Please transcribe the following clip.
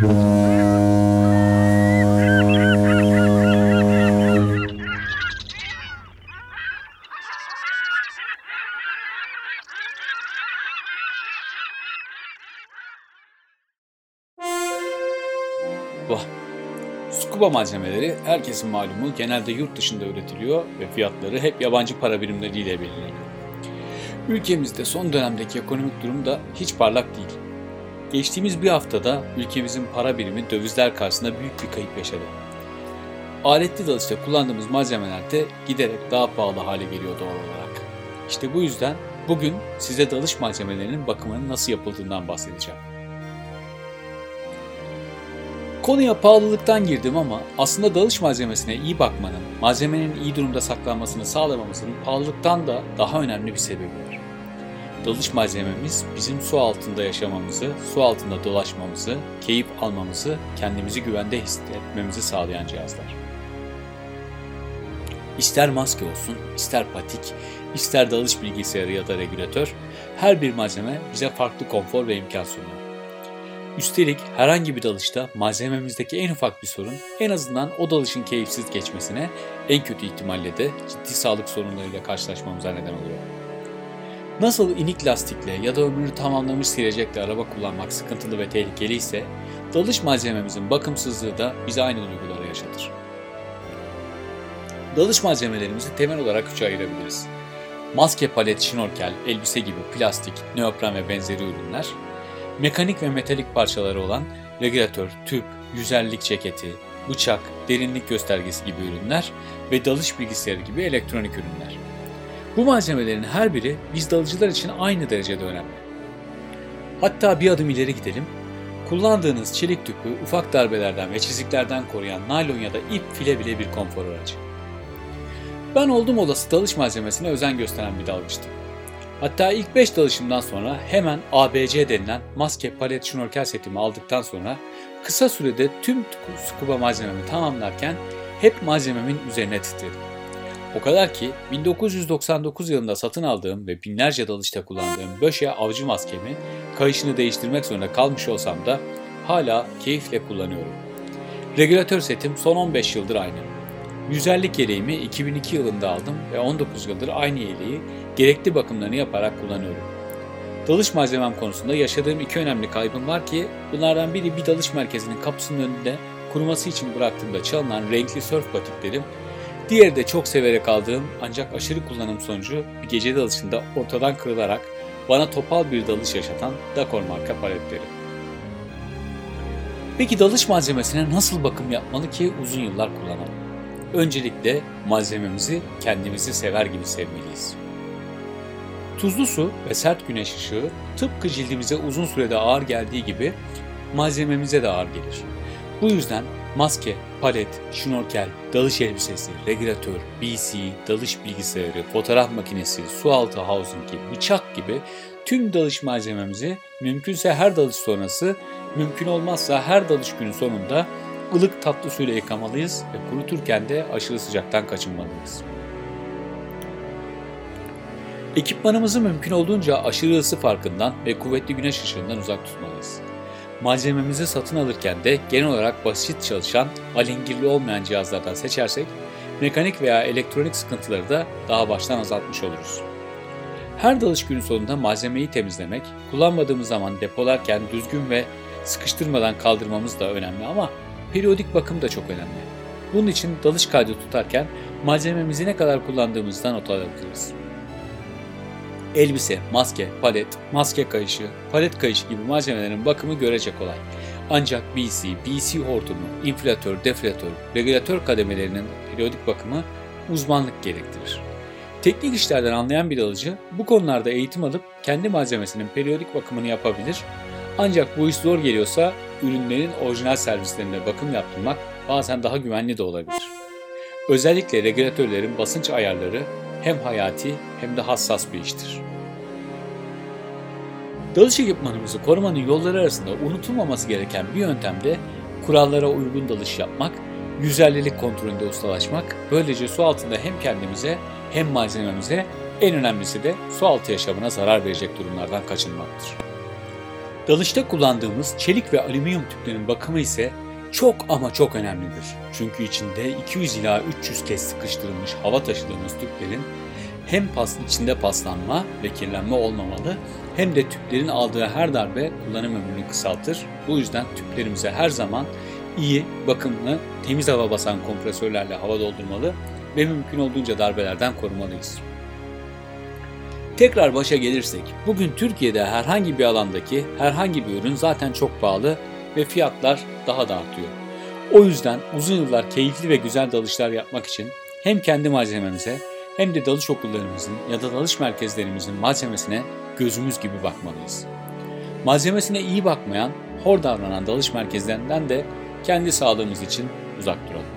Vah! Scuba malzemeleri herkesin malumu genelde yurt dışında üretiliyor ve fiyatları hep yabancı para birimleriyle belirleniyor. Ülkemizde son dönemdeki ekonomik durum da hiç parlak değil. Geçtiğimiz bir haftada ülkemizin para birimi dövizler karşısında büyük bir kayıp yaşadı. Aletli dalışta kullandığımız malzemeler de giderek daha pahalı hale geliyor doğal olarak. İşte bu yüzden bugün size dalış malzemelerinin bakımının nasıl yapıldığından bahsedeceğim. Konuya pahalılıktan girdim ama aslında dalış malzemesine iyi bakmanın, malzemenin iyi durumda saklanmasını sağlamamızın pahalılıktan da daha önemli bir sebebi var. Dalış malzememiz bizim su altında yaşamamızı, su altında dolaşmamızı, keyif almamızı, kendimizi güvende hissetmemizi sağlayan cihazlar. İster maske olsun, ister patik, ister dalış bilgisayarı ya da regülatör, her bir malzeme bize farklı konfor ve imkan sunuyor. Üstelik herhangi bir dalışta malzememizdeki en ufak bir sorun en azından o dalışın keyifsiz geçmesine en kötü ihtimalle de ciddi sağlık sorunlarıyla karşılaşmamıza neden oluyor. Nasıl inik lastikle ya da ömrünü tamamlamış silecekle araba kullanmak sıkıntılı ve tehlikeli ise dalış malzememizin bakımsızlığı da bize aynı duyguları yaşatır. Dalış malzemelerimizi temel olarak üçe ayırabiliriz. Maske, palet, şnorkel, elbise gibi plastik, neopren ve benzeri ürünler, mekanik ve metalik parçaları olan regülatör, tüp, yüzerlik ceketi, bıçak, derinlik göstergesi gibi ürünler ve dalış bilgisayarı gibi elektronik ürünler. Bu malzemelerin her biri biz dalıcılar için aynı derecede önemli. Hatta bir adım ileri gidelim. Kullandığınız çelik tüpü ufak darbelerden ve çiziklerden koruyan naylon ya da ip file bile bir konfor aracı. Ben oldum olası dalış malzemesine özen gösteren bir dalgıçtım. Hatta ilk 5 dalışımdan sonra hemen ABC denilen maske, palet, şnorkel setimi aldıktan sonra kısa sürede tüm scuba malzememi tamamlarken hep malzememin üzerine titredim. O kadar ki 1999 yılında satın aldığım ve binlerce dalışta kullandığım Böşe avcı maskemi kayışını değiştirmek zorunda kalmış olsam da hala keyifle kullanıyorum. Regülatör setim son 15 yıldır aynı. Yüzerlik yeleğimi 2002 yılında aldım ve 19 yıldır aynı yeleği gerekli bakımlarını yaparak kullanıyorum. Dalış malzemem konusunda yaşadığım iki önemli kaybım var ki bunlardan biri bir dalış merkezinin kapısının önünde kuruması için bıraktığımda çalınan renkli surf patiklerim, diğeri de çok severek aldığım ancak aşırı kullanım sonucu bir gece dalışında ortadan kırılarak bana topal bir dalış yaşatan Dakor marka paletlerim. Peki dalış malzemesine nasıl bakım yapmalı ki uzun yıllar kullanalım? Öncelikle malzememizi kendimizi sever gibi sevmeliyiz. Tuzlu su ve sert güneş ışığı tıpkı cildimize uzun sürede ağır geldiği gibi malzememize de ağır gelir. Bu yüzden maske, palet, şnorkel, dalış elbisesi, regülatör, BC, dalış bilgisayarı, fotoğraf makinesi, su altı housingi, bıçak gibi tüm dalış malzememizi mümkünse her dalış sonrası, mümkün olmazsa her dalış günü sonunda ılık tatlı suyla yıkamalıyız ve kuruturken de aşırı sıcaktan kaçınmalıyız. Ekipmanımızı mümkün olduğunca aşırı ısı farkından ve kuvvetli güneş ışığından uzak tutmalıyız. Malzememizi satın alırken de genel olarak basit çalışan, alengirli olmayan cihazlardan seçersek, mekanik veya elektronik sıkıntıları da daha baştan azaltmış oluruz. Her dalış günü sonunda malzemeyi temizlemek, kullanmadığımız zaman depolarken düzgün ve sıkıştırmadan kaldırmamız da önemli ama periyodik bakım da çok önemli. Bunun için dalış kaydı tutarken malzememizi ne kadar kullandığımızdan not alabiliriz. Elbise, maske, palet, maske kayışı, palet kayışı gibi malzemelerin bakımı görece kolay. Ancak BC, BC hortumu, inflatör, deflatör, regülatör kademelerinin periyodik bakımı uzmanlık gerektirir. Teknik işlerden anlayan bir alıcı bu konularda eğitim alıp kendi malzemesinin periyodik bakımını yapabilir. Ancak bu iş zor geliyorsa ürünlerin orijinal servislerinde bakım yaptırmak bazen daha güvenli de olabilir. Özellikle regülatörlerin basınç ayarları hem hayati hem de hassas bir iştir. Dalış ekipmanımızı korumanın yolları arasında unutulmaması gereken bir yöntem de kurallara uygun dalış yapmak, yüzerlilik kontrolünde ustalaşmak, böylece su altında hem kendimize hem malzememize en önemlisi de su altı yaşamına zarar verecek durumlardan kaçınmaktır. Dalışta kullandığımız çelik ve alüminyum tüplerin bakımı ise çok ama çok önemlidir. Çünkü içinde 200 ila 300 kez sıkıştırılmış hava taşıdığımız tüplerin hem pas içinde paslanma ve kirlenme olmamalı hem de tüplerin aldığı her darbe kullanım ömrünü kısaltır. Bu yüzden tüplerimize her zaman iyi, bakımlı, temiz hava basan kompresörlerle hava doldurmalı ve mümkün olduğunca darbelerden korumalıyız. Tekrar başa gelirsek, bugün Türkiye'de herhangi bir alandaki herhangi bir ürün zaten çok pahalı ve fiyatlar daha da artıyor. O yüzden uzun yıllar keyifli ve güzel dalışlar yapmak için hem kendi malzememize hem de dalış okullarımızın ya da dalış merkezlerimizin malzemesine gözümüz gibi bakmalıyız. Malzemesine iyi bakmayan, hor davranan dalış merkezlerinden de kendi sağlığımız için uzak duralım.